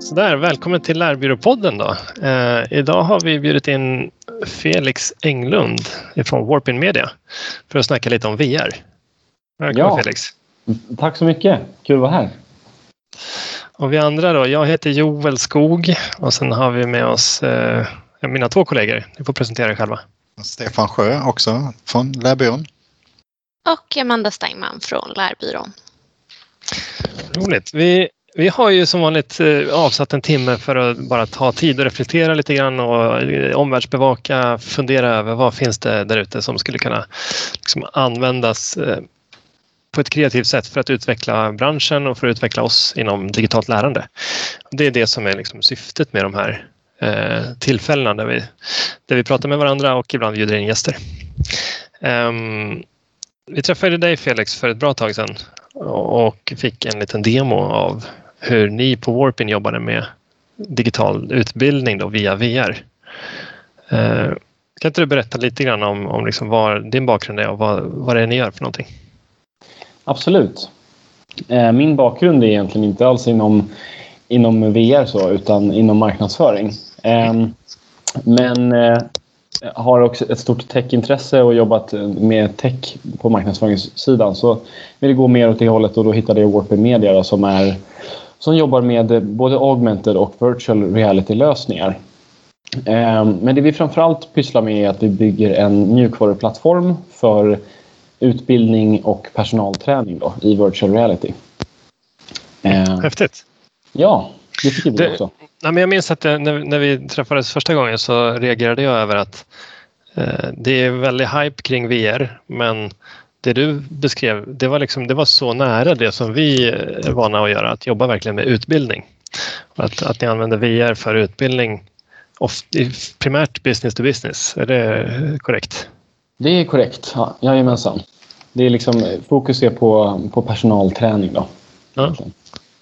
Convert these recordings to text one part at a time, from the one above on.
Sådär, välkommen till Lärbyråpodden då. Eh, idag har vi bjudit in Felix Englund från Warpin Media för att snacka lite om VR. Välkommen ja. Felix. Tack så mycket, kul att vara här. Och vi andra då, jag heter Joel Skog och sen har vi med oss eh, mina två kollegor. Ni får presentera er själva. Stefan Sjö också från Lärbyrån. Och Amanda Steinman från Lärbyrån. Roligt. Vi vi har ju som vanligt eh, avsatt en timme för att bara ta tid och reflektera lite grann och eh, omvärldsbevaka, fundera över vad finns det där ute som skulle kunna liksom användas eh, på ett kreativt sätt för att utveckla branschen och för att utveckla oss inom digitalt lärande. Det är det som är liksom syftet med de här tillfällena där vi, där vi pratar med varandra och ibland bjuder in gäster. Um, vi träffade dig Felix för ett bra tag sedan och fick en liten demo av hur ni på Warpin jobbade med digital utbildning då via VR. Eh, kan inte du berätta lite grann om, om liksom vad din bakgrund är och vad, vad det är ni gör för någonting? Absolut. Eh, min bakgrund är egentligen inte alls inom, inom VR så, utan inom marknadsföring. Ehm, eh, men har också ett stort techintresse och jobbat eh, med tech på marknadsföringssidan. Så vill gå mer åt det hållet och då hittade jag Warped Media då, som, är, som jobbar med både augmented och virtual reality-lösningar. Ehm, men det vi framförallt pysslar med är att vi bygger en mjukvaruplattform för utbildning och personalträning då, i virtual reality. Ehm, Häftigt! Ja, det tycker vi det, också. Nej, men jag minns att när, när vi träffades första gången så reagerade jag över att eh, det är väldigt hype kring VR men det du beskrev det var, liksom, det var så nära det som vi är vana att göra, att jobba verkligen med utbildning. Att, att ni använder VR för utbildning primärt business to business, är det korrekt? Det är korrekt, ja, jajamensan. Det är liksom, fokus är på, på personalträning. Då. Ja.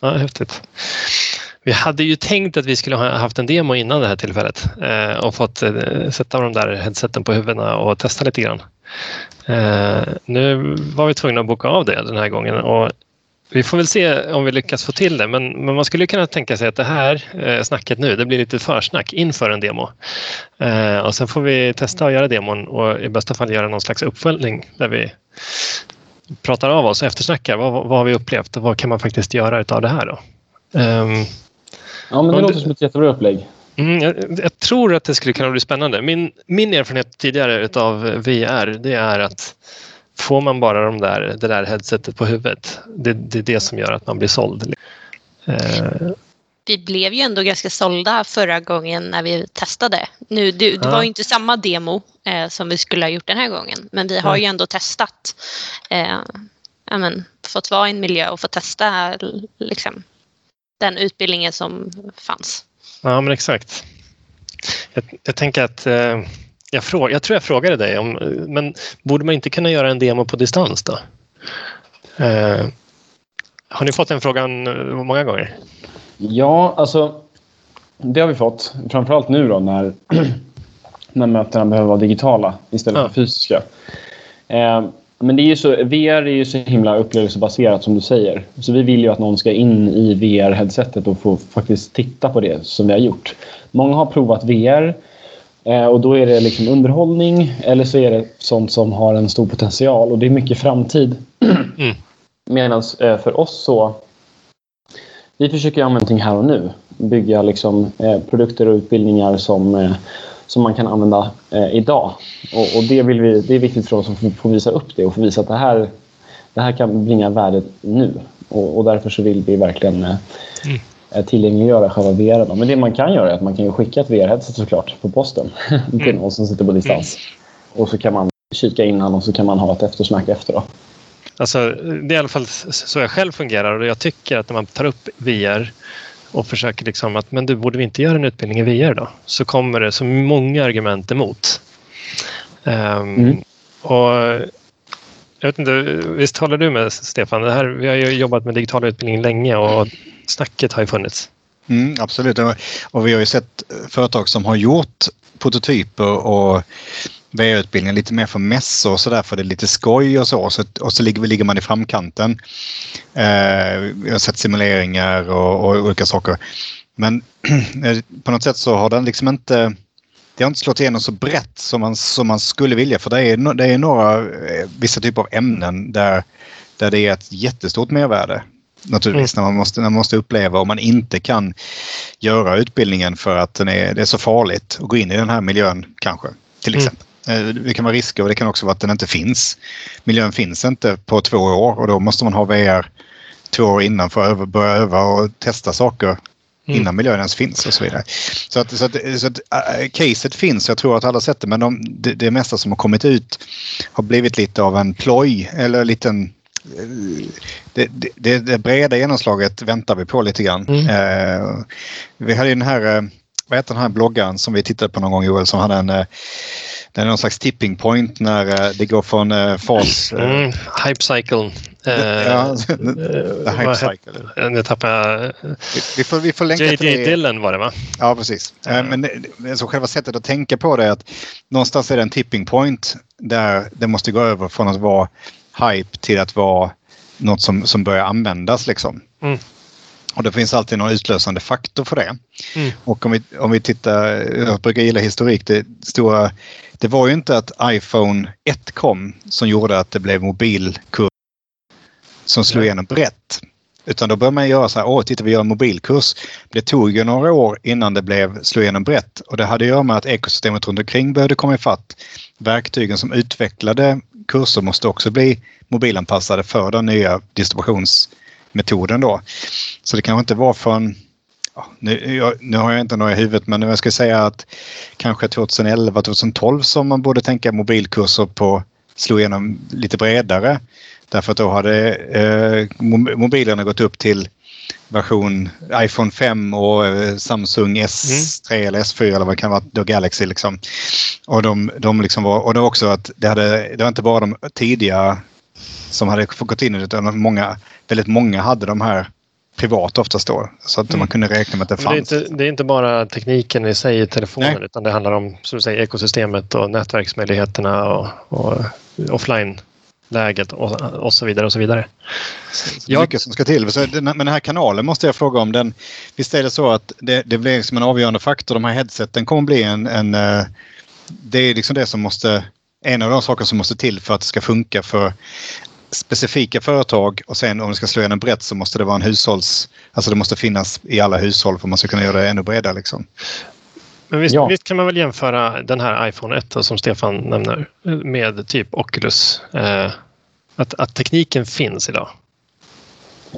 ja, häftigt. Vi hade ju tänkt att vi skulle ha haft en demo innan det här tillfället eh, och fått eh, sätta de där headseten på huvudena och testa lite grann. Eh, nu var vi tvungna att boka av det den här gången och vi får väl se om vi lyckas få till det men, men man skulle kunna tänka sig att det här eh, snacket nu det blir lite försnack inför en demo. Eh, och sen får vi testa att göra demon och i bästa fall göra någon slags uppföljning där vi pratar av oss och eftersnackar. Vad, vad har vi upplevt och vad kan man faktiskt göra av det här då? Um, Ja, men det låter som ett jättebra upplägg. Mm, jag, jag, tror att det skulle kunna bli spännande. Min, min erfarenhet tidigare av VR det är att får man bara de där, det där headsetet på huvudet, det, det är det som gör att man blir såld. Uh, vi blev ju ändå ganska sålda förra gången när vi testade. Nu, det, det var ju inte samma demo eh, som vi skulle ha gjort den här gången, men vi har ju ändå testat. Eh, men, fått vara i en miljö och fått testa liksom, den utbildningen som fanns. Ja, men exakt. Jag, jag tänker att eh, jag, fråg, jag tror jag frågade dig om, men borde man inte kunna göra en demo på distans då? Eh, har ni fått den frågan eh, många gånger? Ja, alltså det har vi fått. Framförallt nu då när, när mötena behöver vara digitala istället ja. för fysiska. Eh, men det är ju så, VR är ju så himla upplevelsebaserat som du säger. Så vi vill ju att någon ska in i VR-headsetet och få faktiskt titta på det som vi har gjort. Många har provat VR eh, och då är det liksom underhållning eller så är det sånt som har en stor potential och det är mycket framtid. Mm. Medan eh, för oss så vi försöker göra någonting här och nu. Bygga liksom, eh, produkter och utbildningar som som man kan använda eh, idag. Och, och, det, vill vi, det är viktigt för oss att få visa upp det och få visa att det här, det här kan bringa värde nu. Och, och därför så vill vi verkligen eh, mm. Eh, tillgängliggöra själva VR. Men det man kan göra är att man kan skicka ett VR-headset såklart på posten till mm. någon som sitter på distans. Mm. Och så kan man kika innan och så kan man ha ett eftersnack efter. Då. Alltså, det är i alla fall så jag själv fungerar och jag tycker att när man tar upp VR och försöker liksom att men du borde vi inte göra en utbildning i VR då? Så kommer det så många argument emot. Um, mm. Och jag vet inte, visst håller du med Stefan? Det här, vi har ju jobbat med digital utbildning länge och snacket har ju funnits. Mm, absolut, och vi har ju sett företag som har gjort prototyper och VR-utbildningar lite mer för mässor och sådär för det är lite skoj och så. så och så ligger, ligger man i framkanten. Eh, jag har sett simuleringar och, och olika saker. Men på något sätt så har den liksom inte det har inte slått igenom så brett som man, som man skulle vilja. För det är, det är några, eh, vissa typer av ämnen där, där det är ett jättestort mervärde. Naturligtvis mm. när, man måste, när man måste uppleva om man inte kan göra utbildningen för att den är, det är så farligt att gå in i den här miljön kanske. Till mm. exempel. Mm. Det kan vara risker och det kan också vara att den inte finns. Miljön finns inte på två år och då måste man ha VR två år innan för att börja öva och testa saker Mm. innan miljön ens finns och så vidare. Så att, så att, så att äh, caset finns, jag tror att alla sett det, men de, det, det mesta som har kommit ut har blivit lite av en ploj eller en liten äh, det, det, det, breda genomslaget väntar vi på lite grann. Mm. Eh, vi hade den här, vad heter den här bloggaren som vi tittade på någon gång Joel som hade en eh, det är någon slags tipping point när det går från fas... Mm, hype cycle. Ja, the hype cycle. Nu tappar jag... Vi får, vi får länka J.J. till Dillon var det va? Ja, precis. Mm. Men det, alltså själva sättet att tänka på det är att någonstans är det en tipping point där det måste gå över från att vara hype till att vara något som, som börjar användas liksom. Mm. Och det finns alltid någon utlösande faktor för det. Mm. Och om vi, om vi tittar, jag brukar gilla historik, det stora det var ju inte att iPhone 1 kom som gjorde att det blev mobilkurs som slog igenom brett. Utan då började man göra så här, åh titta vi gör en mobilkurs. Det tog ju några år innan det blev slå igenom brett och det hade att göra med att ekosystemet runt omkring började komma ifatt. Verktygen som utvecklade kurser måste också bli mobilanpassade för den nya distributionsmetoden då. Så det kanske inte var förrän nu, jag, nu har jag inte några i huvudet men jag ska säga att kanske 2011, 2012 som man borde tänka mobilkurser på slå igenom lite bredare. Därför att då hade eh, mobilerna gått upp till version iPhone 5 och eh, Samsung S3 mm. eller S4 eller vad det kan vara, då Galaxy liksom. Och de, de liksom var, och det var också att det hade, det var inte bara de tidiga som hade fått gått in i det utan många, väldigt många hade de här privat oftast då. Så att mm. man kunde räkna med att det fanns. Det är, inte, det är inte bara tekniken i sig i telefonen Nej. utan det handlar om som du säger, ekosystemet och nätverksmöjligheterna och, och offline läget och, och så vidare och så vidare. Så jag... Mycket som ska till. Men den här kanalen måste jag fråga om. Den, visst är det så att det, det blir liksom en avgörande faktor. De här headseten kommer bli en, en eh, det är liksom det som måste en av de saker som måste till för att det ska funka för specifika företag och sen om det ska slå igenom brett så måste det vara en hushålls... Alltså det måste finnas i alla hushåll för man ska kunna göra det ännu bredare. Liksom. Men visst, ja. visst, kan man väl jämföra den här iPhone 1 som Stefan nämner med typ Oculus? Eh, att, att tekniken finns idag.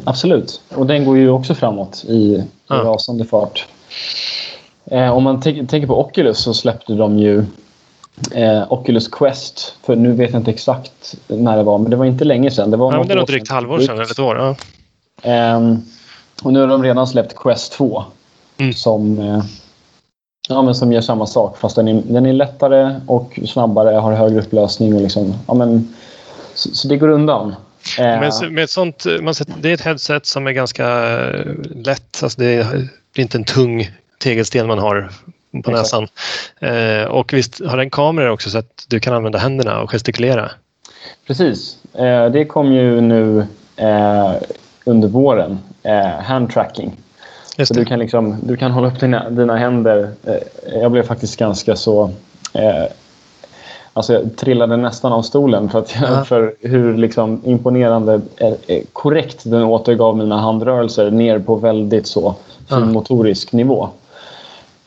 Absolut, och den går ju också framåt i, ja. rasande fart. Eh, om man tänker på Oculus så släppte de ju eh, Oculus Quest. För nu vet jag inte exakt när det var, men det var inte länge sedan. Det var ja, det nog drygt halvår sedan, eller ett år. Ja. Eh, och nu har de redan släppt Quest 2. Mm. Som, eh, ja, men som gör samma sak, fast den är, den är lättare och snabbare, har högre upplösning. Och liksom, ja, men, så, så det går undan. Men eh, med ett sånt, man, det är ett headset som är ganska eh, lätt. Alltså det, är, det är inte en tung tegelsten man har på näsan. Eh, och visst har den kameror också så att du kan använda händerna och gestikulera? Precis. Eh, det kom ju nu eh, under våren. Eh, hand tracking. Så du kan, liksom, du kan hålla upp dina, dina händer. Eh, jag blev faktiskt ganska så... Eh, alltså jag trillade nästan av stolen för, att, ja. för hur liksom imponerande korrekt den återgav mina handrörelser ner på väldigt så finmotorisk ja. nivå.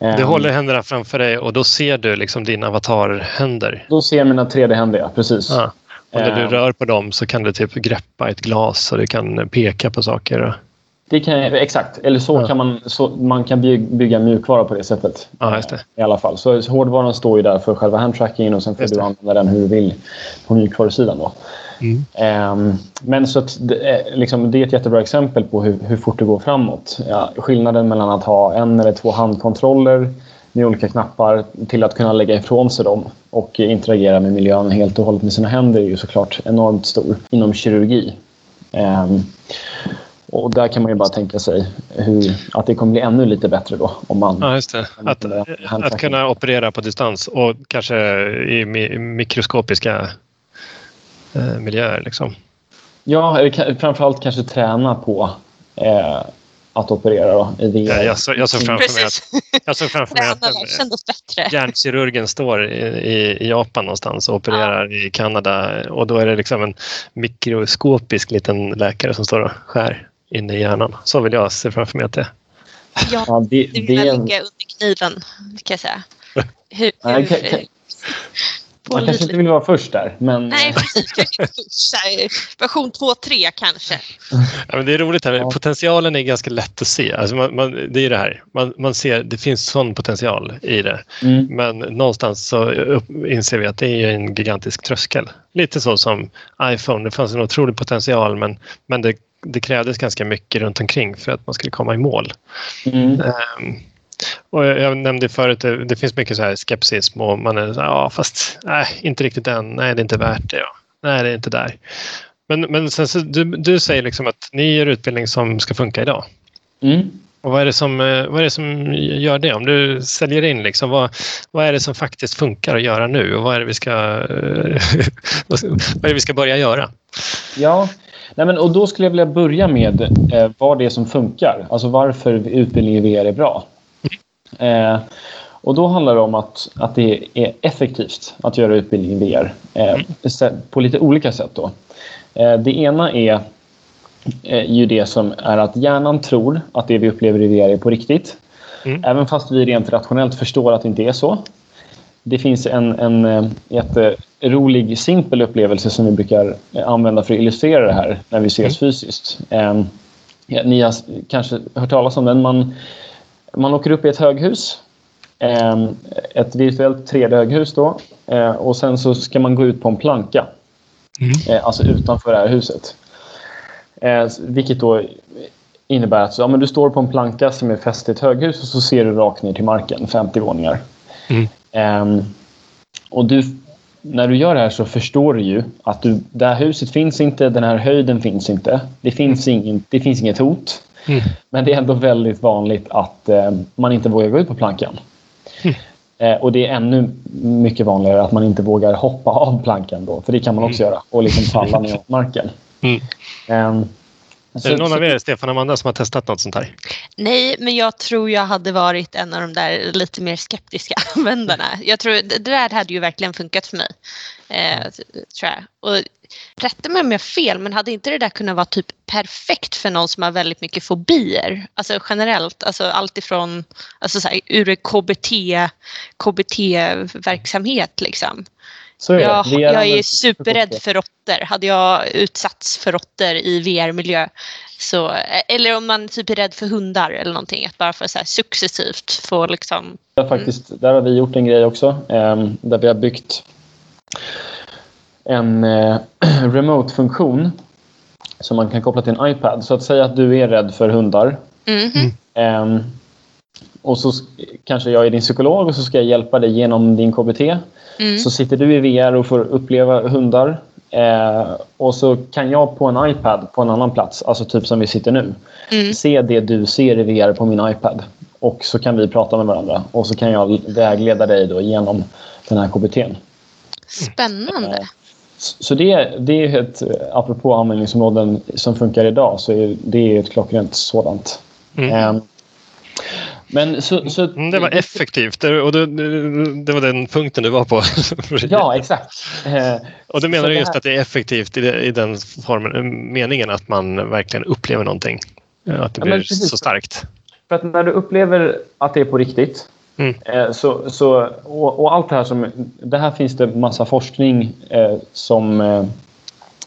Du ehm. håller händerna framför dig och då ser du liksom din avatarhänder? Då ser jag mina 3D-händer, ja. Precis. Ja. Och när du ehm. rör på dem så kan du typ greppa ett glas och du kan peka på saker. Det kan exakt. Eller så ja. kan man, så, man kan bygga mjukvara på det sättet. Ja, det. I alla fall. Så hårdvaran står ju där för själva handtrackingen och sen får du använda den hur du vill på mjukvarusidan. Då. Mm. Um, men så det, liksom, det är ett jättebra exempel på hur, hur fort det går framåt. Ja, skillnaden mellan att ha en eller två handkontroller med olika knappar till att kunna lägga ifrån sig dem och interagera med miljön helt och hållet med sina händer är ju såklart enormt stor inom kirurgi. Um, och där kan man ju bara tänka sig hur, att det kommer bli ännu lite bättre då. Om man, ja, just det. Att, att kunna operera på distans och kanske i mikroskopiska eh, miljöer. Liksom. Ja, framförallt kanske träna på eh, att operera då, i VR. Ja, jag, så, jag såg framför mig att, jag såg framför mig att hjärnkirurgen står i, i, Japan någonstans och opererar ja. i Kanada och då är det liksom en mikroskopisk liten läkare som står och skär inne i hjärnan. Så vill jag se framför mig att det är. Ja, ja det, det vill det... ligga under kniven kan jag säga. Hur, hur, man kanske inte vill vara först där. Men... Nej, precis. Version 2.3 kanske. Ja, men det är roligt här. Potentialen är ganska lätt att se. Alltså man, man, det är det här. Man, man ser det finns sån potential i det. Mm. Men någonstans så upp, inser vi att det är en gigantisk tröskel. Lite så som iPhone. Det fanns en otrolig potential men, men det, det krävdes ganska mycket runt omkring för att man skulle komma i mål. Mm. Um, och jag nämnde förut, det, det finns mycket så här skepsism och man är så här, ja fast nej, inte riktigt än. Nej, det är inte värt det. Ja. Nej, det är inte där. Men, men sen så, du, du säger liksom att ni gör utbildning som ska funka idag. Mm. Och vad är, det som, eh, vad är det som gör det? Om du säljer in, liksom, vad, vad är det som faktiskt funkar att göra nu och vad är det vi ska, vad är vi ska börja göra? Ja, nej men, och då skulle jag vilja börja med eh, vad det är som funkar. Alltså varför utbildning i VR är bra. Eh, och då handlar det om att, att det är effektivt att göra utbildning i VR eh, på lite olika sätt. Då. Eh, det ena är eh, ju det som är att hjärnan tror att det vi upplever i VR är på riktigt. Mm. Även fast vi rent rationellt förstår att det inte är så. Det finns en, en eh, jätterolig, simpel upplevelse som vi brukar använda för att illustrera det här när vi ses mm. fysiskt. Eh, ni har kanske hört talas om den. Man, man åker upp i ett höghus. Ehm, ett virtuellt 3D-höghus då. Eh, och sen så ska man gå ut på en planka. Mm. Eh, alltså utanför det här huset. Eh, vilket då innebär att ja, men du står på en planka som är fäst i ett höghus och så ser du rakt ner till marken, 50 våningar. Mm. Um, och du, när du gör det här så förstår du ju att du, det här huset finns inte, den här höjden finns inte. Det finns, ingen, det finns inget hot. Mm. Men det är ändå väldigt vanligt att eh, man inte vågar gå ut på plankan. Mm. Eh, och det är ännu mycket vanligare att man inte vågar hoppa av plankan då. För det kan man också mm. göra. Och liksom falla ner på marken. Mm. Um, är det någon av er, Stefan och Amanda, som har testat något sånt här? Nej, men jag tror jag hade varit en av de där lite mer skeptiska användarna. Jag tror, det där hade ju verkligen funkat för mig. Eh, tror jag. Och rätta mig om jag har fel, men hade inte det där kunnat vara typ perfekt för någon som har väldigt mycket fobier? Alltså generellt, alltså allt ifrån alltså så här, ur KBT, KBT-verksamhet liksom. Är jag, jag är superrädd för råttor. Hade jag utsatts för råttor i VR-miljö så, eller om man typ är rädd för hundar eller någonting, att bara för så successivt få liksom... Ja, faktiskt, där har vi gjort en grej också, eh, där vi har byggt en eh, remote-funktion som man kan koppla till en iPad. Så att säga att du är rädd för hundar. Mm -hmm. eh, och så kanske jag är din psykolog och så ska jag hjälpa dig genom din KBT. Mm. Så sitter du i VR och får uppleva hundar. Eh, och så kan jag på en iPad på en annan plats, alltså typ som vi sitter nu, mm. se det du ser i VR på min iPad. Och så kan vi prata med varandra och så kan jag vägleda dig då genom den här KBTn. Spännande. Eh, så det, det är ett, apropå användningsområden som funkar idag, så är det ett klockrent sådant. Mm. Um, men så, så, mm, det var effektivt och det, det, var den punkten du var på. ja, exakt. och du menar just här... att det är effektivt i, den formen, meningen att man verkligen upplever någonting. Att det blir ja, så starkt. För att när du upplever att det är på riktigt Mm. Eh, så, så, och, och, allt det här som... Det här finns det massa forskning eh, som, eh,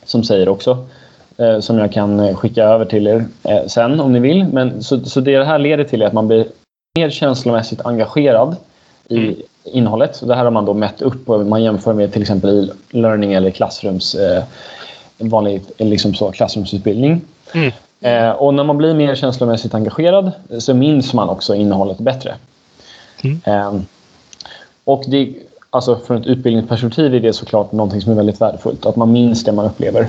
som säger också. Eh, som jag kan skicka över till er eh, sen om ni vill. Men, så, så det här leder till att man blir mer känslomässigt engagerad i mm. innehållet. Det här har man då mätt upp och man jämför med till exempel e-learning eller klassrums, eh, vanlig liksom så, klassrumsutbildning. Mm. Eh, och när man blir mer känslomässigt engagerad så minns man också innehållet bättre. Mm. Eh, och det, alltså från ett utbildningsperspektiv är det såklart någonting som är väldigt värdefullt. Att man minns det man upplever.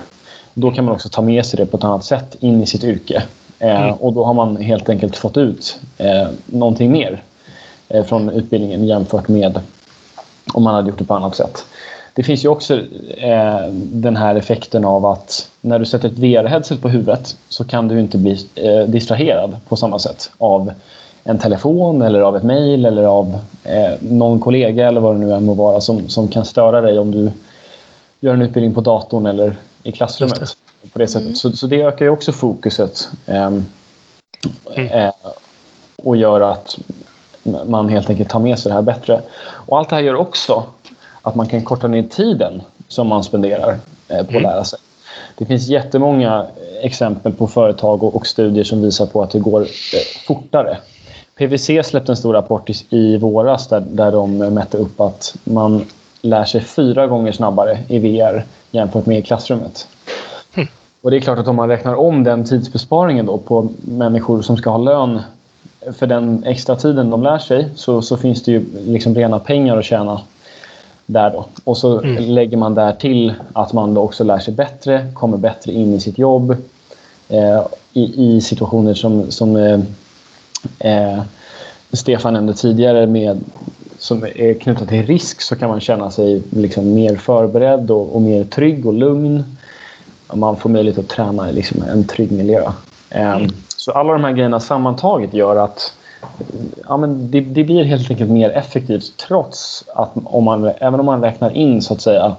Då kan man också ta med sig det på ett annat sätt in i sitt yrke. Eh, mm. Och då har man helt enkelt fått ut eh, någonting mer eh, från utbildningen jämfört med om man hade gjort det på annat sätt. det finns ju också eh, den här effekten av att när du sätter ett VR-headset på huvudet så kan du inte bli eh, distraherad på samma sätt av en telefon eller av ett mejl eller av eh, någon kollega eller vad det nu än må vara som, som kan störa dig om du gör en utbildning på datorn eller i klassrummet. Det. På det sättet. Mm. Så, så det ökar ju också fokuset mm. eh, och gör att man helt enkelt tar med sig det här bättre. Och allt det här gör också att man kan korta ner tiden som man spenderar eh, på att mm. lära sig. Det finns jättemånga exempel på företag och, studier som visar på att det går eh, fortare. PWC släppte en stor rapport i, våras där, där de mätte upp att man lär sig fyra gånger snabbare i VR jämfört med i klassrummet. Mm. Och det är klart att om man räknar om den tidsbesparingen då på människor som ska ha lön för den extra tiden de lär sig så, så finns det ju liksom rena pengar att tjäna där då. Och så mm. lägger man där till att man då också lär sig bättre, kommer bättre in i sitt jobb eh, i, i, situationer som, som eh, eh, Stefan nämnde tidigare med, som är knutna till risk så kan man känna sig liksom mer förberedd och, och mer trygg och lugn. Man får möjlighet att träna i liksom en trygg miljö. Eh, mm. Så alla de här grejerna sammantaget gör att ja, men det, det, blir helt enkelt mer effektivt trots att om man, även om man räknar in så att säga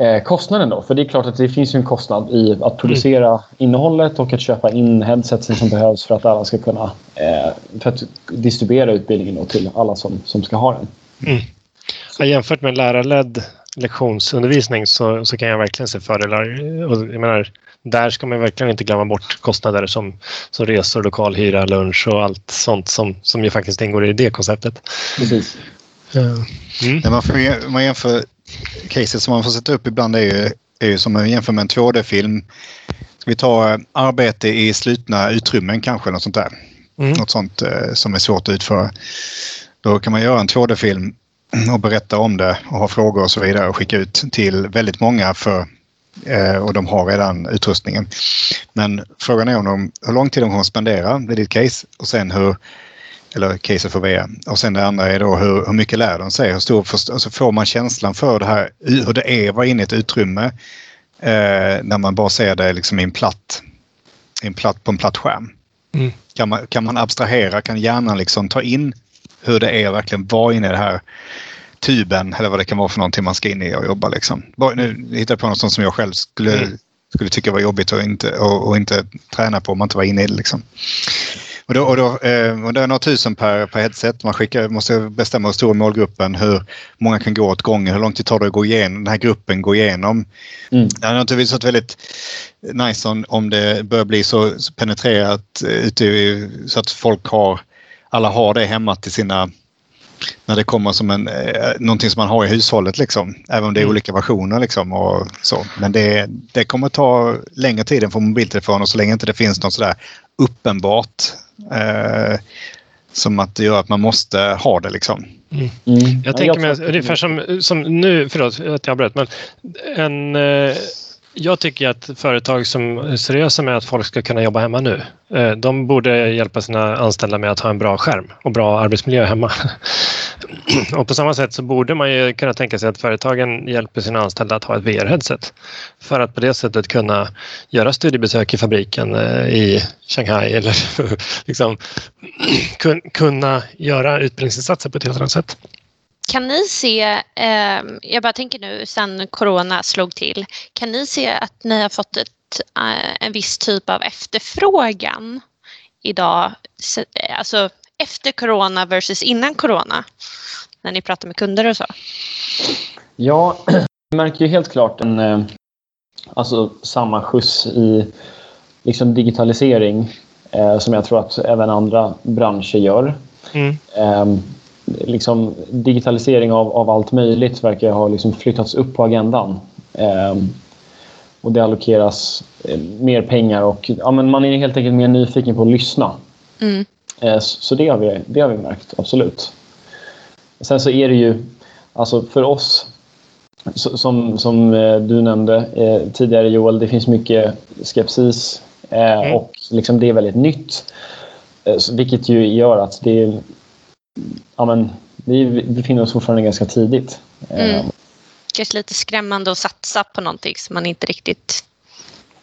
eh, kostnaden då. För det är klart att det finns en kostnad i att producera mm. innehållet och att köpa in headsetsen som behövs för att alla ska kunna eh, för att distribuera utbildningen till alla som, som ska ha den. Mm. Ja, jämfört med lärarledd lektionsundervisning så, så kan jag verkligen se fördelar. jag menar, där ska man verkligen inte glömma bort kostnader som, som resor, lokalhyra, lunch och allt sånt som, som ju faktiskt ingår i det konceptet. Precis. Mm. När man, får, man jämför caset som man får sätta upp ibland är ju, är ju som man jämför med en 2D-film. Ska vi ta arbete i slutna utrymmen kanske, något sånt där. Mm. Något sånt eh, som är svårt att utföra. Då kan man göra en 2D-film och berätta om det och ha frågor och så vidare och skicka ut till väldigt många för Eh, och de har redan utrustningen. Men frågan är om de, hur lång tid de kommer spendera vid ditt case och sen hur eller caset för VR. Och sen det andra är då hur, hur mycket lär de sig? Hur stor alltså får man känslan för det här, hur det är att vara inne i ett utrymme eh, när man bara ser det liksom i en platt, en platt, på en platt skärm? Mm. Kan, man, kan man abstrahera, kan hjärnan liksom ta in hur det är att verkligen vara inne i det här tuben eller vad det kan vara för någonting man ska in i och jobba. Liksom. Nu hittar jag på något som jag själv skulle, mm. skulle tycka var jobbigt och inte, och, och, inte träna på om man inte var inne i det. Liksom. Och då, och då, eh, och det är några tusen per, per headset. Man skickar, måste bestämma hur stor målgruppen, hur många kan gå åt gången, hur lång tid tar det att gå igenom, den här gruppen gå igenom. Mm. Det hade naturligtvis varit väldigt nice om, om det börjar bli så penetrerat eh, ute så att folk har, alla har det hemma till sina när det kommer som en, eh, någonting som man har i hushållet. Liksom. Även om det är mm. olika versioner. Liksom, och så. Men det, det kommer ta längre tid än för mobiltelefoner så länge inte det finns något sådär uppenbart eh, som att det gör att man måste ha det. Liksom. Mm. Mm. Jag tänker mig ungefär som, som nu, förlåt att jag bröt, men en eh, jag tycker att företag som är seriösa med att folk ska kunna jobba hemma nu, eh, de borde hjälpa sina anställda med att ha en bra skärm och bra arbetsmiljö hemma. Och på samma sätt så borde man ju kunna tänka sig att företagen hjälper sina anställda att ha ett VR-headset för att på det sättet kunna göra studiebesök i fabriken eh, i Shanghai eller liksom kunna göra utbildningsinsatser på ett helt annat sätt. Kan ni se, eh, jag bara tänker nu sen corona slog till, kan ni se att ni har fått ett, eh, en viss typ av efterfrågan idag, alltså efter corona versus innan corona, när ni pratar med kunder och så? Ja, vi märker ju helt klart en eh, alltså, samma skjuts i liksom, digitalisering eh, som jag tror att även andra branscher gör. Mm. Um, liksom, digitalisering av, av allt möjligt verkar ha liksom flyttats upp på agendan. Eh, och det allokeras eh, mer pengar och ja, men man är helt enkelt mer nyfiken på att lyssna. Mm. Eh, så det har, vi, det har vi märkt, absolut. Sen så är det ju, alltså för oss, som, som eh, du nämnde eh, tidigare Joel, det finns mycket skepsis eh, mm. och liksom det är väldigt nytt. vilket ju gör att det är ja, men, vi befinner oss fortfarande ganska tidigt. Mm. Ehm. kanske lite skrämmande att satsa på någonting som man inte riktigt...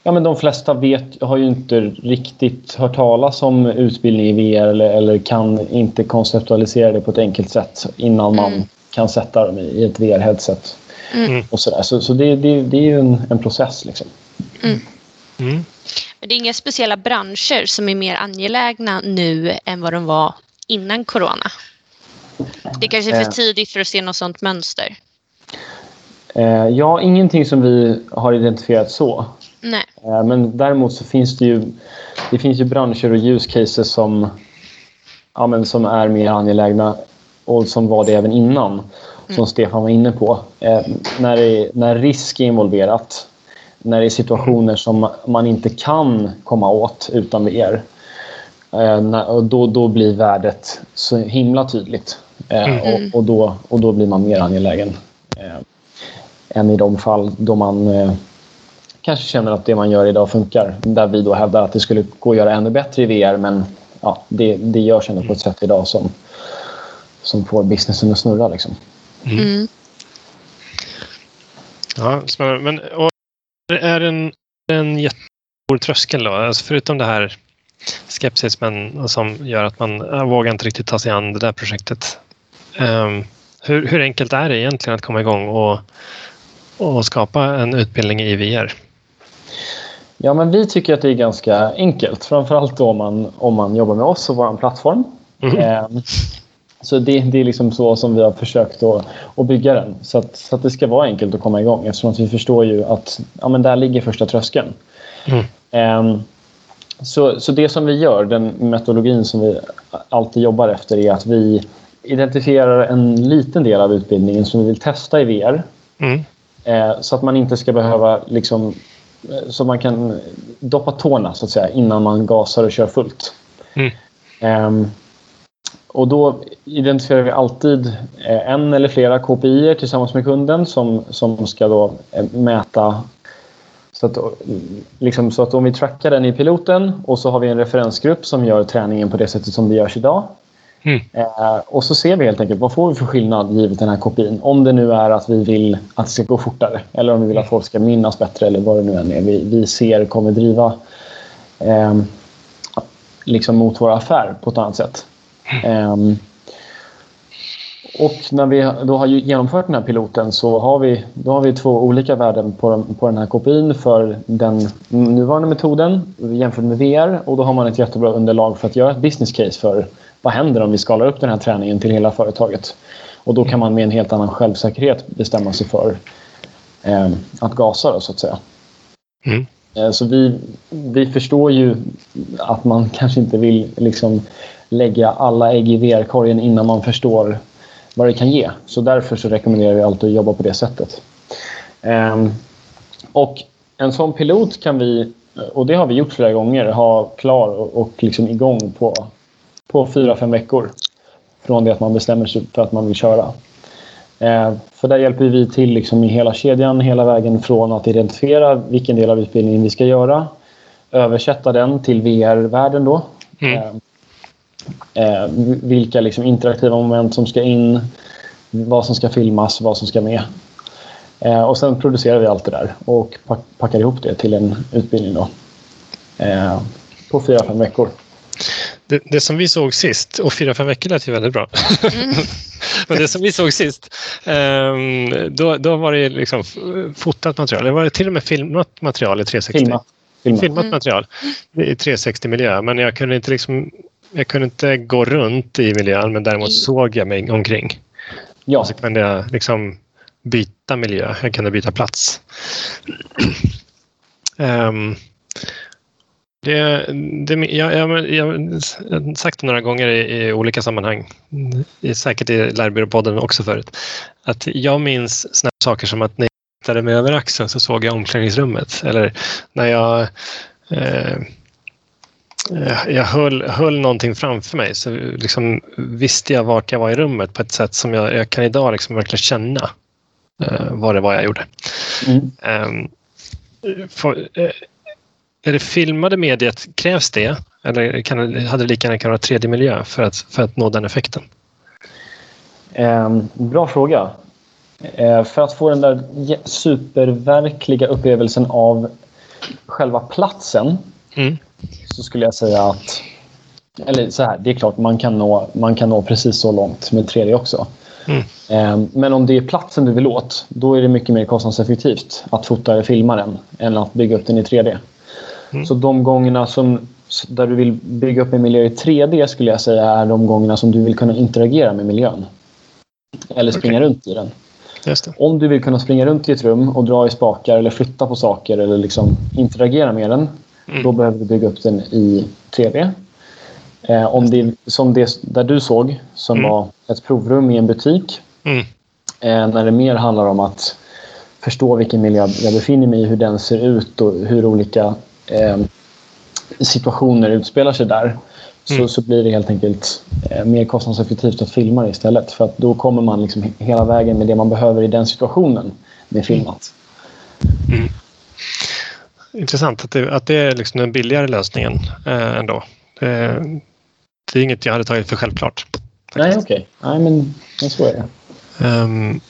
Ja, men de flesta vet, har ju inte riktigt hört talas om utbildning i VR eller, eller kan inte konceptualisera det på ett enkelt sätt innan man mm. kan sätta dem i ett VR-headset. Mm. Och så där. så, så det, det, det är ju en, en process. Liksom. Mm. mm. Men det är inga speciella branscher som är mer angelägna nu än vad de var innan corona? Det är kanske är för eh. tidigt för att se något sånt mönster. Eh, ja, ingenting som vi har identifierat så. Nej. Eh, men däremot så finns det ju, det finns ju branscher och use cases som, ja, men som är mer angelägna och som var det även innan, mm. som Stefan var inne på. när, det, när risk är involverat, när det är situationer som man inte kan komma åt utan VR, och då, då blir värdet så himla tydligt. Mm. Och, och, då, och då blir man mer angelägen eh, än i de fall då man eh, kanske känner att det man gör idag funkar. Där vi då hävdar att det skulle gå att göra ännu bättre i VR men ja, det, det görs ändå på ett sätt idag som, som får businessen att snurra. Liksom. Mm. mm. Ja, spännande. Men och, är en, en jättestor tröskel då? Alltså förutom det här skepsismen som gör att man vågar inte riktigt ta sig an det där projektet. Um, hur, hur, enkelt är det egentligen att komma igång och, och skapa en utbildning i VR? Ja, men vi tycker att det är ganska enkelt. Framförallt om man, om man jobbar med oss och vår plattform. Mm. Så det, det, är liksom så som vi har försökt att, att bygga den. Så att, så att det ska vara enkelt att komma igång eftersom att vi förstår ju att ja, men där ligger första tröskeln. Mm. Um, så, så det som vi gör, den metodologin som vi alltid jobbar efter är att vi identifierar en liten del av utbildningen som vi vill testa i VR. Mm. Eh, så att man inte ska behöva liksom, eh, så man kan doppa tårna så att säga innan man gasar och kör fullt. Mm. Eh, och då identifierar vi alltid eh, en eller flera KPI tillsammans med kunden som, som ska då eh, mäta så att, liksom, så att om vi trackar den i piloten och så har vi en referensgrupp som gör träningen på det sättet som det görs idag. Mm. Eh, och så ser vi helt enkelt vad får vi för skillnad givet den här kopin. Om det nu är att vi vill att det ska gå fortare eller om vi vill att folk ska minnas bättre eller vad det nu än är vi, vi ser kommer driva eh, liksom mot vår affär på ett annat sätt. Eh, och när vi då har genomfört den här piloten så har vi, då har vi två olika värden på, på den här KPIn för den nuvarande metoden jämfört med VR. Och då har man ett jättebra underlag för att göra ett business case för vad händer om vi skalar upp den här träningen till hela företaget. Och då kan man med en helt annan självsäkerhet bestämma sig för eh, att gasa då, så att säga. Mm. Eh, så vi, vi förstår ju att man kanske inte vill liksom lägga alla ägg i VR-korgen innan man förstår vad det kan ge. Så därför så rekommenderar vi alltid att jobba på det sättet. Um, och en sån pilot kan vi, och det har vi gjort flera gånger, ha klar och, liksom igång på, på fyra, fem veckor. Från det att man bestämmer sig för att man vill köra. Uh, för där hjälper vi till liksom i hela kedjan, hela vägen från att identifiera vilken del av utbildningen vi ska göra, översätta den till VR-världen då. Mm. Eh, vilka liksom interaktiva moment som ska in, vad som ska filmas, vad som ska med. Eh, och sen producerar vi allt det där och packar ihop det till en utbildning då. Eh, på fyra, fem veckor. Det, det, som vi såg sist, och fyra, fem veckor lät ju väldigt bra. Mm. Men det som vi såg sist, um, då, då var det liksom fotat material. Det var till och med filmat material i 360. Filmat, filmat. filmat mm. material i 360-miljö. Men jag kunde inte liksom jag kunde inte gå runt i miljön men däremot såg jag mig omkring. Ja. Och så kunde jag liksom byta miljö. Jag kunde byta plats. um, det, det, jag, jag, jag, har sagt det några gånger i, i olika sammanhang, säkert i Lärbyråpodden också förut, att jag minns såna saker som att när jag tittade mig över axeln så såg jag omklädningsrummet. Eller när jag Eh, jag höll, höll någonting framför mig så liksom visste jag vart jag var i rummet på ett sätt som jag, jag kan idag liksom verkligen känna uh, vad det var jag gjorde. Mm. Um, för, uh, är det filmade mediet, krävs det? Eller kan, hade det lika gärna kunnat vara 3D-miljö för att, för att nå den effekten? Um, bra fråga. Eh, för att få den där superverkliga upplevelsen av själva platsen mm. Så skulle jag säga att... Eller så här, det är klart man kan nå, man kan nå precis så långt med 3D också. Mm. Eh, men om det är platsen du vill åt, då är det mycket mer kostnadseffektivt att fota eller filma den än att bygga upp den i 3D. Mm. Så de gångerna som, där du vill bygga upp en miljö i 3D skulle jag säga är de gångerna som du vill kunna interagera med miljön. Eller springa okay. runt i den. Om du vill kunna springa runt i ett rum och dra i spakar eller flytta på saker eller liksom interagera med den, mm. då behöver du bygga upp den i 3D. Eh, om det som det där du såg, som mm. var ett provrum i en butik, mm. eh, när det mer handlar om att förstå vilken miljö jag befinner mig i, hur den ser ut och hur olika eh, situationer utspelar sig där. Så, mm. så blir det helt enkelt eh, mer kostnadseffektivt att filma det istället. För att då kommer man liksom hela vägen med det man behöver i den situationen med filmat. Mm. Intressant att det, att det är liksom den billigare lösningen eh, ändå. Det, det, är inget jag hade tagit för självklart. Faktiskt. Nej, okej. Okay. Nej, men så är det. Um,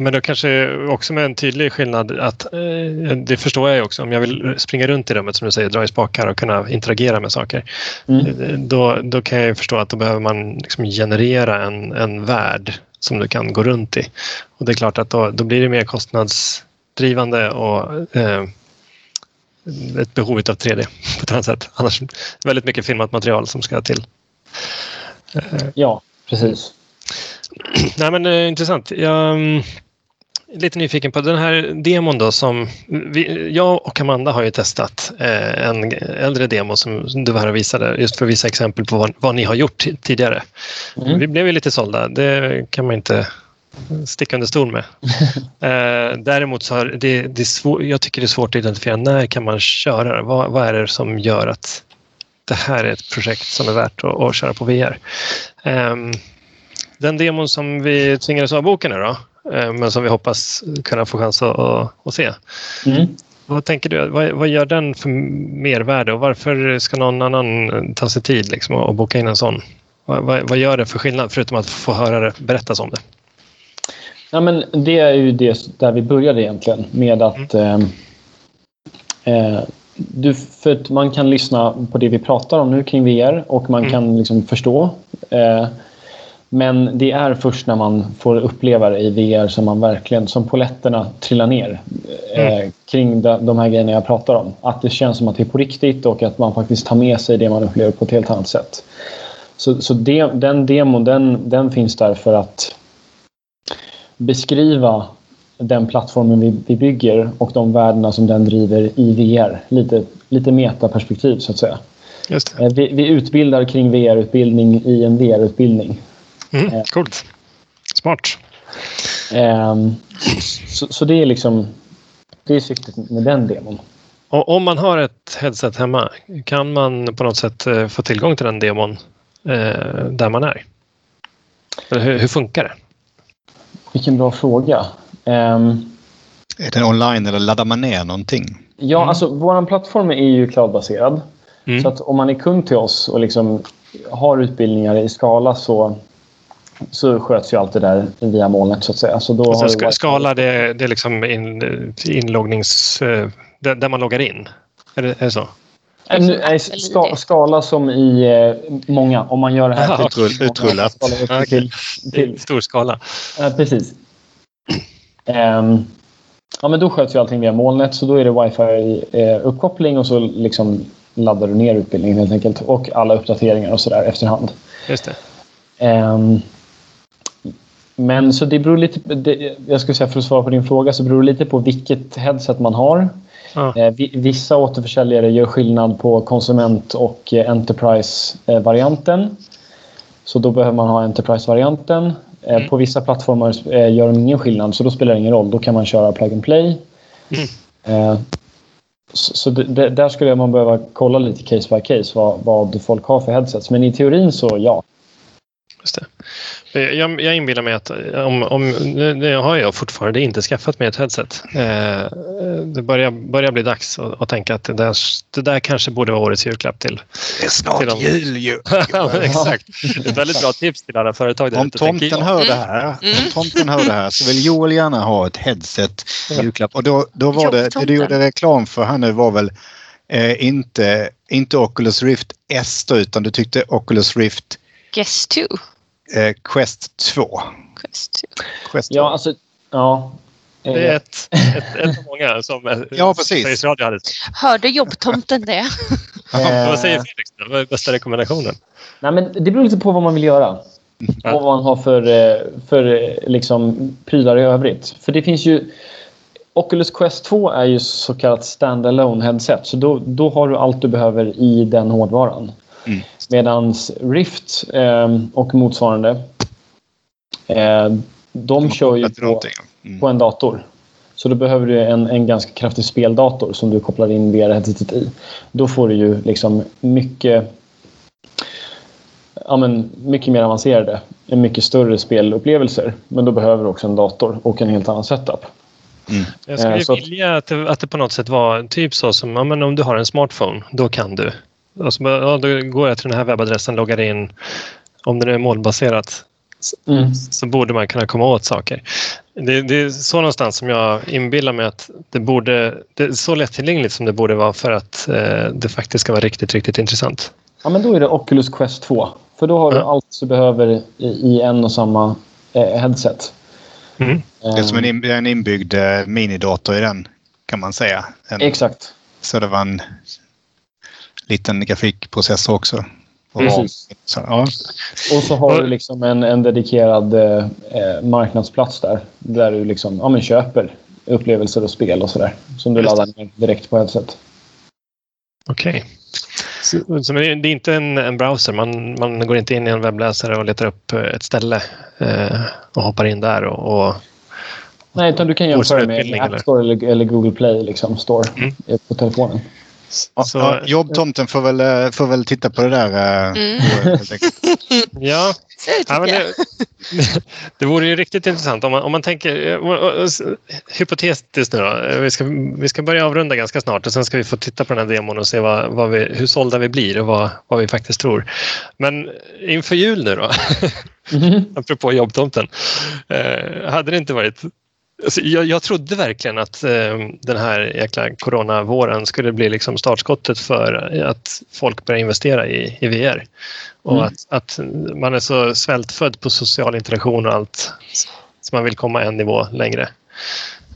men då kanske också med en tydlig skillnad att eh, det förstår jag också om jag vill springa runt i rummet som du säger, dra i spakar och kunna interagera med saker. Mm. Eh, då, då kan jag förstå att då behöver man liksom generera en, en värld som du kan gå runt i. Och det är klart att då, då blir det mer kostnadsdrivande och eh, ett behov av 3D på ett annat sätt. Annars väldigt mycket filmat material som ska till. Ja, precis. Nej men eh, intressant. Jag, mm, lite nyfiken på den här demon då som vi, jag och Amanda har ju testat eh, en äldre demo som du var här och visade just för att visa exempel på vad, vad ni har gjort tidigare. Mm. Vi blev ju lite sålda, det kan man inte sticka under stol med. eh, däremot så har det, det är svår, jag tycker det är svårt att identifiera när kan man köra det? Vad, vad är det som gör att det här är ett projekt som är värt att, att köra på VR? Eh, den demon som vi tvingades avboka nu då, Eh, men som vi hoppas kunna få chans att, att se. Mm. Vad tänker du? Vad, vad, gör den för mervärde och varför ska någon annan ta sig tid liksom, och boka in en sån? Vad, vad, vad, gör det för skillnad förutom att få höra det berättas om det? Ja, men det är ju det där vi började egentligen med att mm. eh, eh du, för man kan lyssna på det vi pratar om nu kring VR och man mm. kan liksom förstå. Eh, men det är först när man får uppleva det i VR som man verkligen, som poletterna trillar ner eh, mm. kring de, de här grejerna jag pratar om. Att det känns som att det är på riktigt och att man faktiskt tar med sig det man upplever på ett helt annat sätt. Så, så det, den demon den, den finns där för att beskriva den plattformen vi, vi bygger och de värdena som den driver i VR. Lite, lite metaperspektiv så att säga. Eh, vi, vi, utbildar kring VR-utbildning i en VR-utbildning. Mm, eh, coolt. Smart. Um, så, så, det är liksom det är syftet med den demon. Och om man har ett headset hemma, kan man på något sätt eh, få tillgång till den demon eh, där man är? Eller hur, hur, funkar det? Vilken bra fråga. Um, är den online eller laddar man ner någonting? Ja, mm. alltså vår plattform är ju cloudbaserad. Mm. Så att om man är kund till oss och liksom har utbildningar i skala så så sköts ju allt det där via molnet så att säga. Så då alltså, har skala det, det är liksom in, inloggnings... Eh, där man loggar in? Är det, är det så? Nej, ska, skala som i eh, många. Om man gör det här till utrullat. Okay. Till, till, Stor skala. Ja, precis. Um, ja, men då sköts ju allting via molnet. Så då är det wifi-uppkoppling och så liksom laddar du ner utbildningen helt enkelt. Och alla uppdateringar och sådär efterhand. Just det. Um, men så det beror lite, det, jag skulle säga för att svara på din fråga, så beror det lite på vilket headset man har. Ja. Eh, vissa återförsäljare gör skillnad på konsument och eh, Enterprise-varianten. Så då behöver man ha Enterprise-varianten. Eh, mm. På vissa plattformar gör de ingen skillnad, så då spelar det ingen roll. Då kan man köra plug and play. Mm. Så där skulle man behöva kolla lite case by case vad, vad folk har för headsets. Men i teorin så ja. Just det. Jag, jag inbillar mig att om, om, nu har jag fortfarande inte skaffat mig ett headset. Eh, det börjar, börjar bli dags att, att tänka att det där, det där kanske borde vara årets julklapp till... Det är snart till de- jul ju! ja, exakt. Det är ett väldigt bra tips till alla företag. där Om tomten hör det här, om tomten hör det här så vill Joel gärna ha ett headset julklapp. Och då, då var det, det du gjorde reklam för här nu var väl eh, inte, inte Oculus Rift S utan du tyckte Oculus Rift Guess 2. Eh, Quest 2. Quest 2. Quest 2. Ja, alltså... Ja. Eh, Det är ett, ett, ett av många som eh, Ja, precis. Sveriges Radio hade. Hörde jobbtomten det? eh, Vad säger Felix? då? Vad är bästa rekommendationen? Nej, men det beror lite på vad man vill göra. Ja. Och vad man har för, eh, för eh, liksom, prylar i övrigt. För det finns ju... Oculus Quest 2 är ju så kallat stand-alone headset. Så då, då har du allt du behöver i den hårdvaran. Mm. Medan Rift eh, och motsvarande eh, de kör ju på. Mm. på en dator. Så då behöver du en, en ganska kraftig speldator som du kopplar in VR-headsetet i. Då får du ju liksom mycket, ja men, mycket mer avancerade, mycket större spelupplevelser. Men då behöver du också en dator och en helt annan setup. Jag skulle Eh, vilja att det, att det på något sätt var typ så som ja, men om du har en smartphone, då kan du. Och så, bara, ja, då går jag till den här webbadressen, loggar in. Om det nu är molnbaserat Mm. så borde man kunna komma åt saker. Det, det är så någonstans som jag inbillar mig att det borde... Det är så lättillgängligt som det borde vara för att eh, det faktiskt ska vara riktigt, riktigt intressant. Ja, men då är det Oculus Quest 2. För då har du Ja. allt du behöver i, i en och samma eh, headset. Mm. Det är som en, in, en inbyggd eh, minidator i den kan man säga. En, Exakt. så det var en liten grafikprocessor också. Och- Precis. Så, ja. Och så har du liksom en, en dedikerad eh, marknadsplats där. Där du liksom, ja, men köper upplevelser och spel och sådär. Som du laddar ner direkt på headset. Okej. Så, så det är inte en, en browser. Man, man går inte in i en webbläsare och letar upp eh, ett ställe eh, och hoppar in där och, och Nej, utan du kan jämföra med App eller? Store eller, eller Google Play liksom, Store Mm. eh, på telefonen. Så- ja, jobbtomten får väl, eh, får väl titta på det där. eh, Mm. Ja, ja det, det vore ju riktigt intressant om man, om man tänker eh, hypotetiskt nu då. Vi ska, vi ska börja avrunda ganska snart och sen ska vi få titta på den här demon och se vad, vad vi, hur sålda vi blir och vad, vad vi faktiskt tror. Men inför jul nu då, Mhm. apropå jobbtomten. Hade det inte varit Alltså, jag, jag trodde verkligen att eh, den här jäkla coronavåren skulle bli liksom startskottet för att folk börjar investera i, i VR. Och Mm. att, att man är så svältfödd på social interaktion och allt så man vill komma en nivå längre.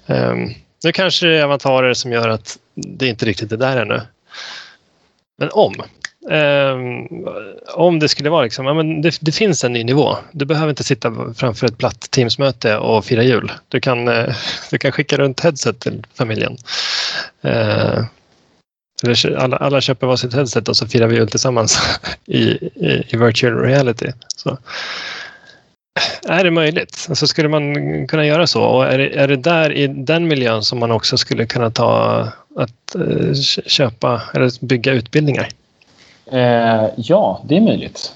Um, nu kanske det är avantarer som gör att det inte riktigt är där ännu. Men om. Ehm, om det skulle vara liksom, ja, men det, det finns en ny nivå. Du behöver inte sitta framför ett platt Teamsmöte och fira jul. Du kan, eh, du kan skicka runt headset till familjen. Ehm, eller alla, alla köper varsitt headset och så firar vi jul tillsammans i, i, i virtual reality. Så. Är det möjligt? Alltså skulle man kunna göra så? Och är det, är det där i den miljön som man också skulle kunna ta att eh, köpa eller bygga utbildningar? Eh, ja, det är möjligt.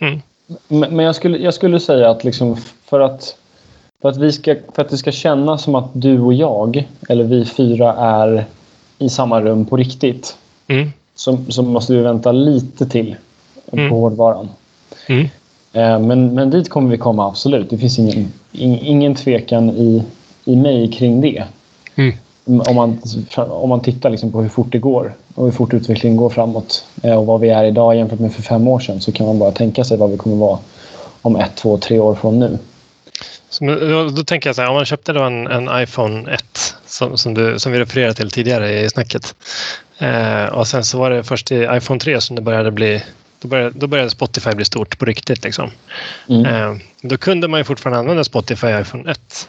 Mm. Men, men jag, skulle, jag skulle säga att liksom för att för att, vi ska, för att det ska kännas som att du och jag, eller vi fyra, är i samma rum på riktigt Mm. så, så måste vi vänta lite till på Mm. hårdvaran. Mm. Eh, men, men dit kommer vi komma, absolut. Det finns ingen, in, ingen tvekan i, i mig kring det. Mm. Om man, om man tittar liksom på hur fort det går och hur fort utvecklingen går framåt eh, och vad vi är idag jämfört med för fem år sedan så kan man bara tänka sig vad vi kommer vara om ett, två, tre år från nu. Så, då, då tänker jag så här, om man köpte då en, en iPhone 1 som, som, du, som vi refererade till tidigare i snacket. Eh, och sen så var det först i iPhone 3 som det började bli då började, då började Spotify bli stort på riktigt. Liksom. Mm. Eh, då kunde man ju fortfarande använda Spotify i iPhone 1.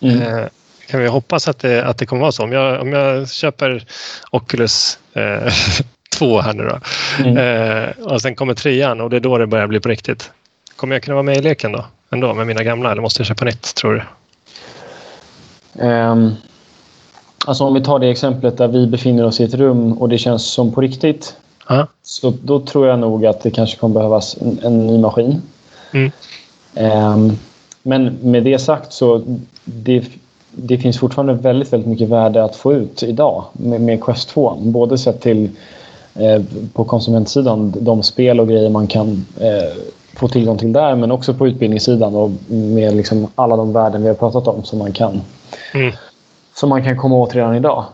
Mm. Eh, kan vi hoppas att det, att det kommer vara så. Om jag, om jag köper Oculus eh, 2 här nu då Mm. eh, och sen kommer trean och det är då det börjar bli på riktigt. Kommer jag kunna vara med i leken då? Ändå med mina gamla eller måste jag köpa nytt tror du? Ehm, alltså om vi tar det exemplet där vi befinner oss i ett rum och det känns som på riktigt. Ja. Så då tror jag nog att det kanske kommer behövas en, en ny maskin. Mm. Um, men med det sagt så det, det finns fortfarande väldigt, väldigt mycket värde att få ut idag med, med Quest 2. Både sett till eh, på konsumentsidan, de spel och grejer man kan eh, få tillgång till där men också på utbildningssidan och med liksom alla de värden vi har pratat om som man kan, mm. som man kan komma åt redan idag.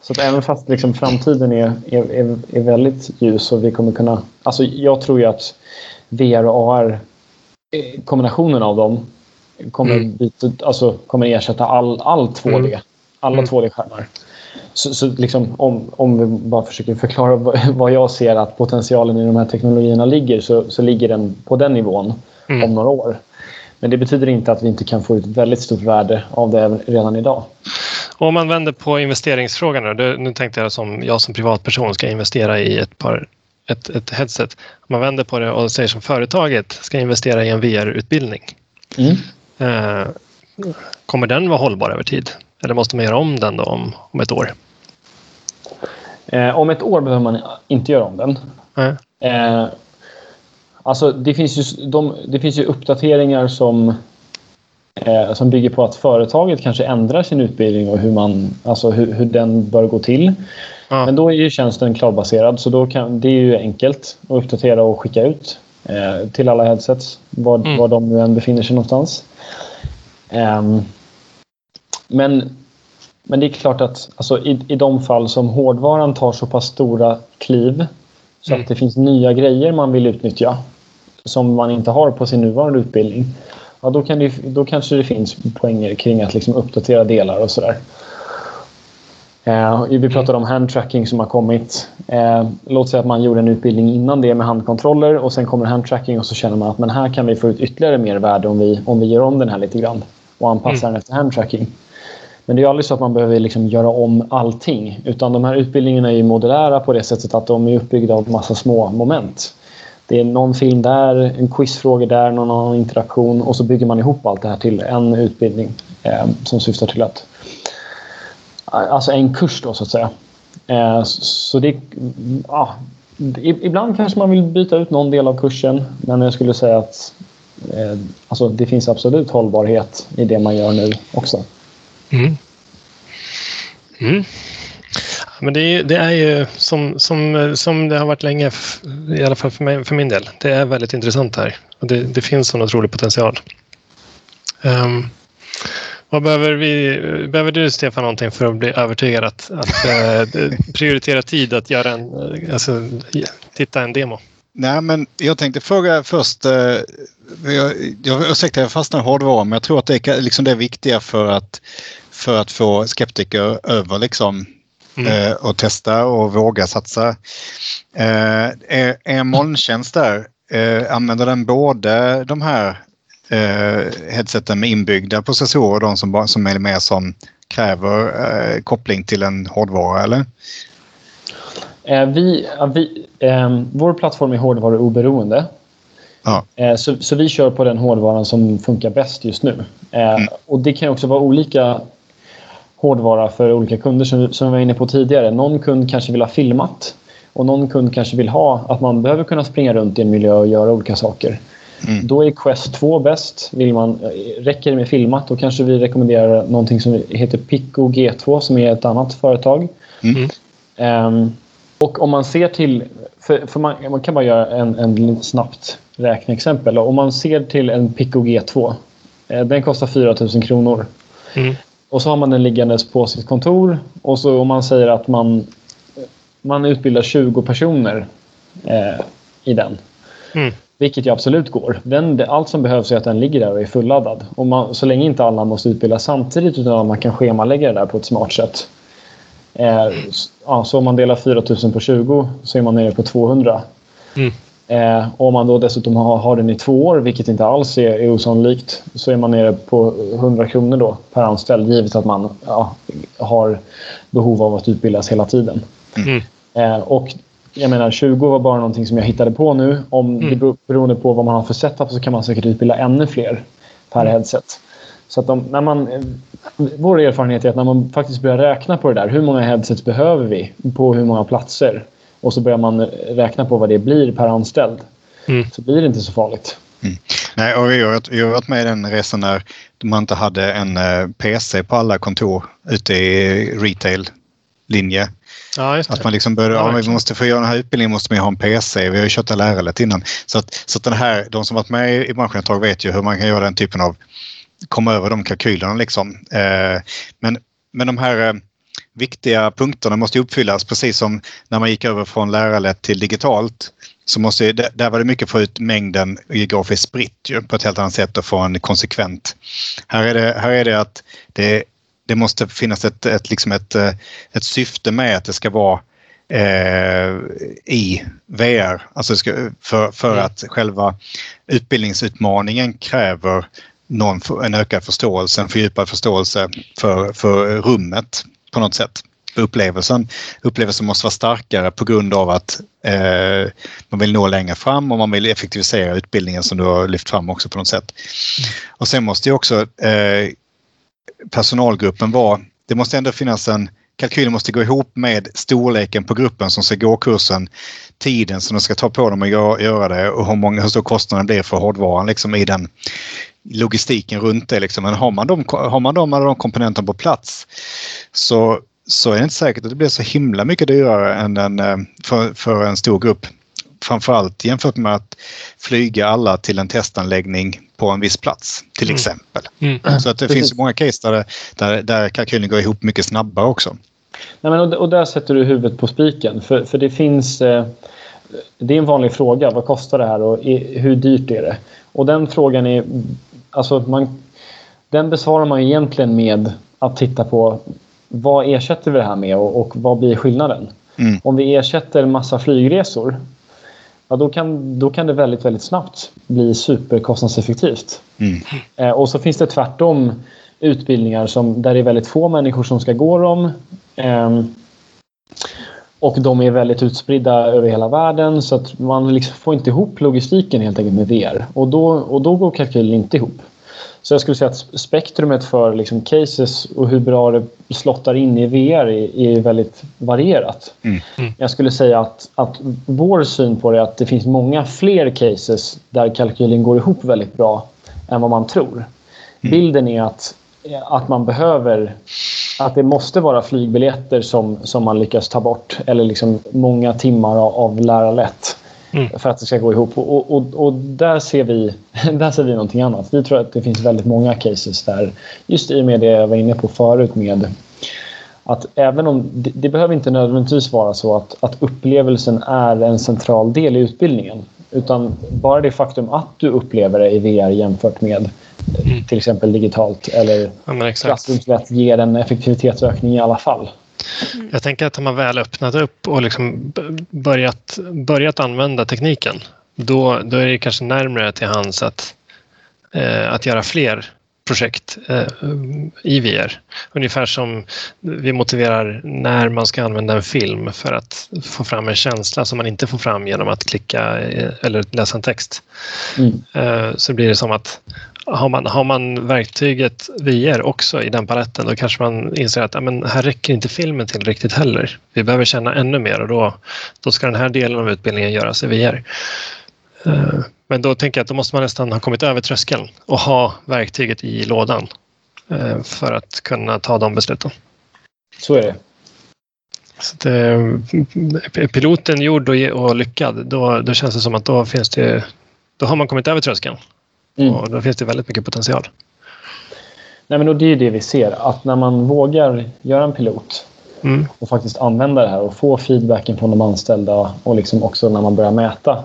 Så att även fast liksom framtiden är, är, är, väldigt ljus och vi kommer kunna... Alltså jag tror ju att VR och AR, eh, kombinationen av dem, kommer, mm. byta, alltså, kommer ersätta all, all 2D. Mm. Alla mm. 2D-skärmar. Så, så liksom, om, om vi bara försöker förklara vad jag ser att potentialen i de här teknologierna ligger så, så ligger den på den nivån mm. om några år. Men det betyder inte att vi inte kan få ut väldigt stort värde av det redan idag. Om man vänder på investeringsfrågan. Nu, nu tänkte jag som jag som privatperson ska investera i ett par ett, ett headset. Om man vänder på det och säger som företaget ska investera i en VR-utbildning. Mm. Eh, kommer den vara hållbar över tid? Eller måste man göra om den då om, om ett år? Eh, om ett år behöver man inte göra om den. Mm. Eh, alltså det finns ju, de, det finns ju uppdateringar som, eh, som bygger på att företaget kanske ändrar sin utbildning och hur, man, alltså hur, hur den bör gå till. Mm. Men då är ju tjänsten cloudbaserad så då kan, det är ju enkelt att uppdatera och skicka ut eh, till alla headsets var, mm. var de nu än befinner sig någonstans. Um, men, men det är klart att alltså, i, i de fall som hårdvaran tar så pass stora kliv så mm. att det finns nya grejer man vill utnyttja som man inte har på sin nuvarande utbildning. Ja, då, kan det, då kanske det finns poänger kring att liksom uppdatera delar och sådär. Eh, vi pratade om handtracking som har kommit. Eh, låt säga att man gjorde en utbildning innan det med handkontroller och sen kommer handtracking och så känner man att men här kan vi få ut ytterligare mer värde om vi, om vi gör om den här lite grann och anpassar mm. den efter handtracking. Men det är aldrig så att man behöver liksom göra om allting. Utan de här utbildningarna är modulära på det sättet att de är uppbyggda av massa små moment. Det är någon film där, en quizfråga där, någon annan interaktion och så bygger man ihop allt det här till en utbildning eh, som syftar till att... Alltså en kurs då så att säga. Eh, så det... Ja, ibland kanske man vill byta ut någon del av kursen men jag skulle säga att eh, alltså det finns absolut hållbarhet i det man gör nu också. Mm. Mm. Men det är, det är ju som, som, som det har varit länge, i alla fall för, mig, för min del. Det är väldigt intressant här och det, det finns en otrolig potential. Um, vad behöver, vi, behöver du, Stefan, någonting för att bli övertygad att, att uh, prioritera tid att göra en, alltså, titta en demo? Nej, men jag tänkte fråga först. Uh, jag, jag, ursäkta, jag fastnar i hårdvara, men jag tror att det är liksom det viktiga för att, för att få skeptiker över liksom mm. eh, och testa och våga satsa. Eh, är, är molntjänst där, eh, använder den både de här eh, headseten med inbyggda processorer de som, som är med som kräver eh, koppling till en hårdvara eller? Eh, vi, vi, eh, vår plattform är hårdvaruoberoende. Ja. Eh, så, så vi kör på den hårdvaran som funkar bäst just nu. Eh, mm. Och Det kan också vara olika hårdvara för olika kunder som, som vi var inne på tidigare. Någon kund kanske vill ha filmat och någon kund kanske vill ha att man behöver kunna springa runt i en miljö och göra olika saker. Mm. Då är Quest 2 bäst. Vill man, räcker det med filmat då kanske vi rekommenderar någonting som heter Pico G2 som är ett annat företag. Mm. Um, och om man ser till... För, för man, man, kan bara göra en, en snabbt räkneexempel. Om man ser till en Pico G2. Eh, den kostar 4 000 kronor. Mm. Och så har man den liggandes på sitt kontor. Och så om man säger att man, man utbildar 20 personer eh, i den. Mm. Vilket ju absolut går. Den, allt som behövs är att den ligger där och är fulladdad. Och man, så länge inte alla måste utbildas samtidigt utan att man kan schemalägga det där på ett smart sätt. Eh, ja, så om man delar 4 000 på 20 så är man nere på 200. Mm. Eh, om man då dessutom har, har den i två år, vilket inte alls är, är osannolikt, så är man nere på 100 kronor då per anställd givet att man ja, har behov av att utbildas hela tiden. Mm. Eh, och jag menar 20 var bara någonting som jag hittade på nu. Om mm. det beroende på vad man har för setup så kan man säkert utbilda ännu fler per mm. headset. Så att de, när man, vår erfarenhet är att när man faktiskt börjar räkna på det där, hur många headsets behöver vi på hur många platser? Och så börjar man räkna på vad det blir per anställd. Mm. Så blir det inte så farligt. Mm. Nej, och vi har, varit med i den resan när man inte hade en uh, PC på alla kontor ute i retail-linje. Ja, att man liksom började, ja, vi måste få göra den här utbildningen måste man ha en PC. Vi har ju kört lärarlätt innan. Så att, så att den här, de som varit med i branschen ett tag vet ju hur man kan göra den typen av komma över de kalkylerna liksom. Eh, men, men de här eh, viktiga punkterna måste uppfyllas precis som när man gick över från lärarlätt till digitalt. Så måste, där var det mycket för ut mängden geografiskt spritt ju, på ett helt annat sätt och få en konsekvent. Här är det, här är det att det, det måste finnas ett, ett, liksom ett, eh, ett syfte med att det ska vara eh, i VR. Alltså ska, för, för mm. att själva utbildningsutmaningen kräver någon, en ökad förståelse, en fördjupad förståelse för, för rummet på något sätt. Upplevelsen, upplevelsen måste vara starkare på grund av att eh, man vill nå längre fram och man vill effektivisera utbildningen som du har lyft fram också på något sätt. Och sen måste ju också eh, personalgruppen vara, det måste ändå finnas en kalkylen måste gå ihop med storleken på gruppen som ska gå kursen, tiden som de ska ta på dem att göra det och hur, många, hur stor kostnaden blir för hårdvaran liksom i den logistiken runt det. Liksom. Men har man de, har man de, de komponenterna på plats så, så är det inte säkert att det blir så himla mycket dyrare än en, eh, för, för en stor grupp. Framförallt jämfört med att flyga alla till en testanläggning på en viss plats till mm. exempel. Mm. Så att det finns många case där, där, där kalkylen går ihop mycket snabbare också. Nej, men, och, där sätter du huvudet på spiken. För, för det finns... Eh, det är en vanlig fråga. Vad kostar det här och hur dyrt är det? Och den frågan är alltså man, den besvarar man egentligen med att titta på vad ersätter vi det här med och, och vad blir skillnaden? Mm. Om vi ersätter en massa flygresor ja, då, kan, då kan det väldigt, väldigt snabbt bli superkostnadseffektivt. Mm. Eh, och så finns det tvärtom utbildningar som, där det är väldigt få människor som ska gå dem. Eh, och de är väldigt utspridda över hela världen så att man liksom får inte ihop logistiken helt enkelt med VR. Och då, och då går kalkylen inte ihop. Så jag skulle säga att spektrumet för liksom cases och hur bra det slottar in i VR är, är väldigt varierat. Mm. Mm. Jag skulle säga att, att vår syn på det är att det finns många fler cases där kalkylen går ihop väldigt bra än vad man tror. Mm. Bilden är att att man behöver att det måste vara flygbiljetter som, som man lyckas ta bort eller liksom många timmar av, av lärarlätt mm. för att det ska gå ihop. Och, och, och, där, ser vi, där ser vi någonting annat. Vi tror att det finns väldigt många cases där, just i och med det jag var inne på förut med att även om det, det behöver inte nödvändigtvis vara så att, att upplevelsen är en central del i utbildningen. Utan bara det faktum att du upplever det i VR jämfört med mm. till exempel digitalt eller ja, klassrumslätt ger en effektivitetsökning i alla fall. Mm. Jag tänker att har man väl öppnat upp och liksom börjat, börjat använda tekniken då, då är det kanske närmare till hands att, eh, att göra fler projekt eh, i VR. Ungefär som vi motiverar när man ska använda en film för att få fram en känsla som man inte får fram genom att klicka eh, eller läsa en text. Mm. Eh, så blir det som att har man, har man verktyget VR också i den paletten då kanske man inser att ja, men här räcker inte filmen till riktigt heller. Vi behöver känna ännu mer och då, då ska den här delen av utbildningen göras i VR. Eh, men då tänker jag att då måste man nästan ha kommit över tröskeln och ha verktyget i lådan eh, för att kunna ta de besluten. Så är det. Så det, piloten gjord och lyckad, då, då känns det som att då finns det då har man kommit över tröskeln. Mm. Och då finns det väldigt mycket potential. Nej, men och det är det vi ser, att när man vågar göra en pilot mm. och faktiskt använda det här och få feedbacken från de anställda och liksom också när man börjar mäta,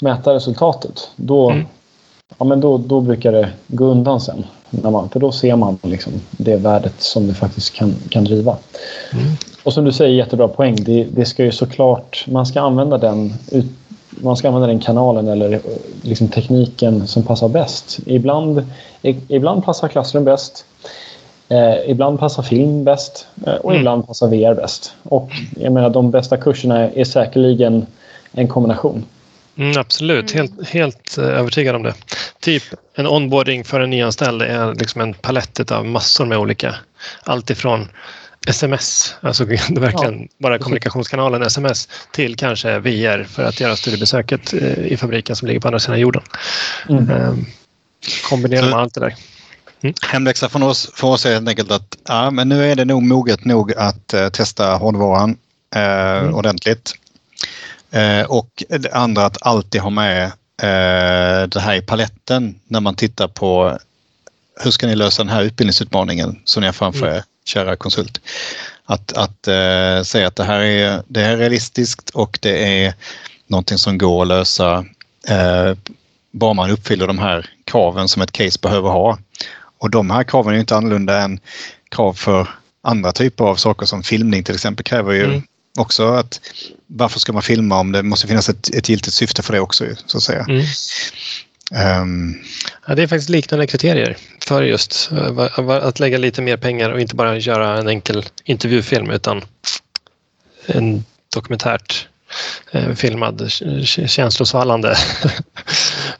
mäta resultatet, då, mm. ja, men då, då brukar det gå undan sen. När man, för då ser man liksom det värdet som det faktiskt kan, kan driva. Mm. Och som du säger, jättebra poäng. Det, det ska ju såklart, man ska använda den ut, man ska använda den kanalen eller liksom tekniken som passar bäst. Ibland, ibland passar klassrum bäst. Eh, ibland passar film bäst eh, och mm. ibland passar VR bäst. Och jag menar, de bästa kurserna är säkerligen en kombination. Mm, absolut, mm. helt, helt eh, övertygad om det. Typ en onboarding för en nyanställd är liksom en palett av massor med olika. Allt ifrån sms, alltså verkligen ja. bara kommunikationskanalen sms till kanske VR för att göra studiebesöket eh, i fabriken som ligger på andra sidan jorden. Mm. Ehm, kombinera med allt det där. Mm. Hemläxa från oss, för oss är helt enkelt att ja, men nu är det nog moget nog att uh, testa hårdvaran uh, mm. ordentligt. Uh, och det andra att alltid ha med uh, det här i paletten när man tittar på hur ska ni lösa den här utbildningsutmaningen som ni har framför mm. er, kära konsult. Att, att uh, säga att det här, är, det här är realistiskt och det är någonting som går att lösa uh, bara man uppfyller de här kraven som ett case behöver ha. Och de här kraven är inte annorlunda än krav för andra typer av saker som filmning till exempel kräver ju mm. också att varför ska man filma om det måste finnas ett, ett giltigt syfte för det också så att säga. Mm. Um, ja, det är faktiskt liknande kriterier för just uh, att lägga lite mer pengar och inte bara göra en enkel intervjufilm utan en dokumentärt uh, filmad, känslosvallande,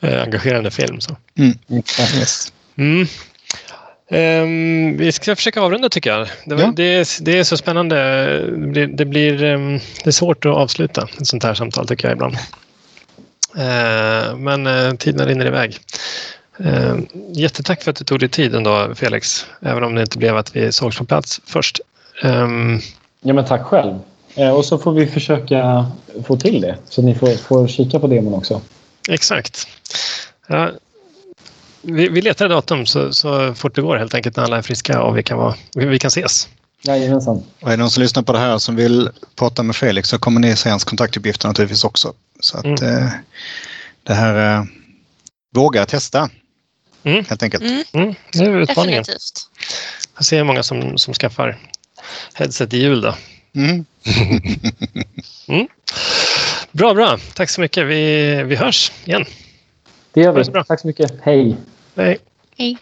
uh, engagerande film. Så. Mm. Yes. Mm. Um, vi ska försöka avrunda tycker jag. Det, ja. det, är, det är så spännande. Det blir, det, blir, um, det är svårt att avsluta ett sånt här samtal tycker jag ibland. Uh, men uh, tiden rinner iväg. Uh, jättetack för att du tog dig tid ändå Felix. Även om det inte blev att vi sågs på plats först. Um, ja men tack själv. Och så får vi försöka få till det. Så ni får, får kika på demon också. Exakt. Ja, vi, vi letar datum så, så fort det går helt enkelt när alla är friska och vi kan, vara, vi, vi kan ses. Jajamensan. Och är det någon som lyssnar på det här som vill prata med Felix så kommer ni se hans kontaktuppgifter naturligtvis också. Så att mm. eh, det här... Eh, våga testa. Mm. Helt enkelt. Mm. Mm. Det är utmaningen. Definitivt. Jag ser många som, som skaffar headset i jul då. Mm. mm. Bra, bra. Tack så mycket. Vi, vi hörs igen. Det gör vi. Tack så mycket. Hej. Hej. Hej.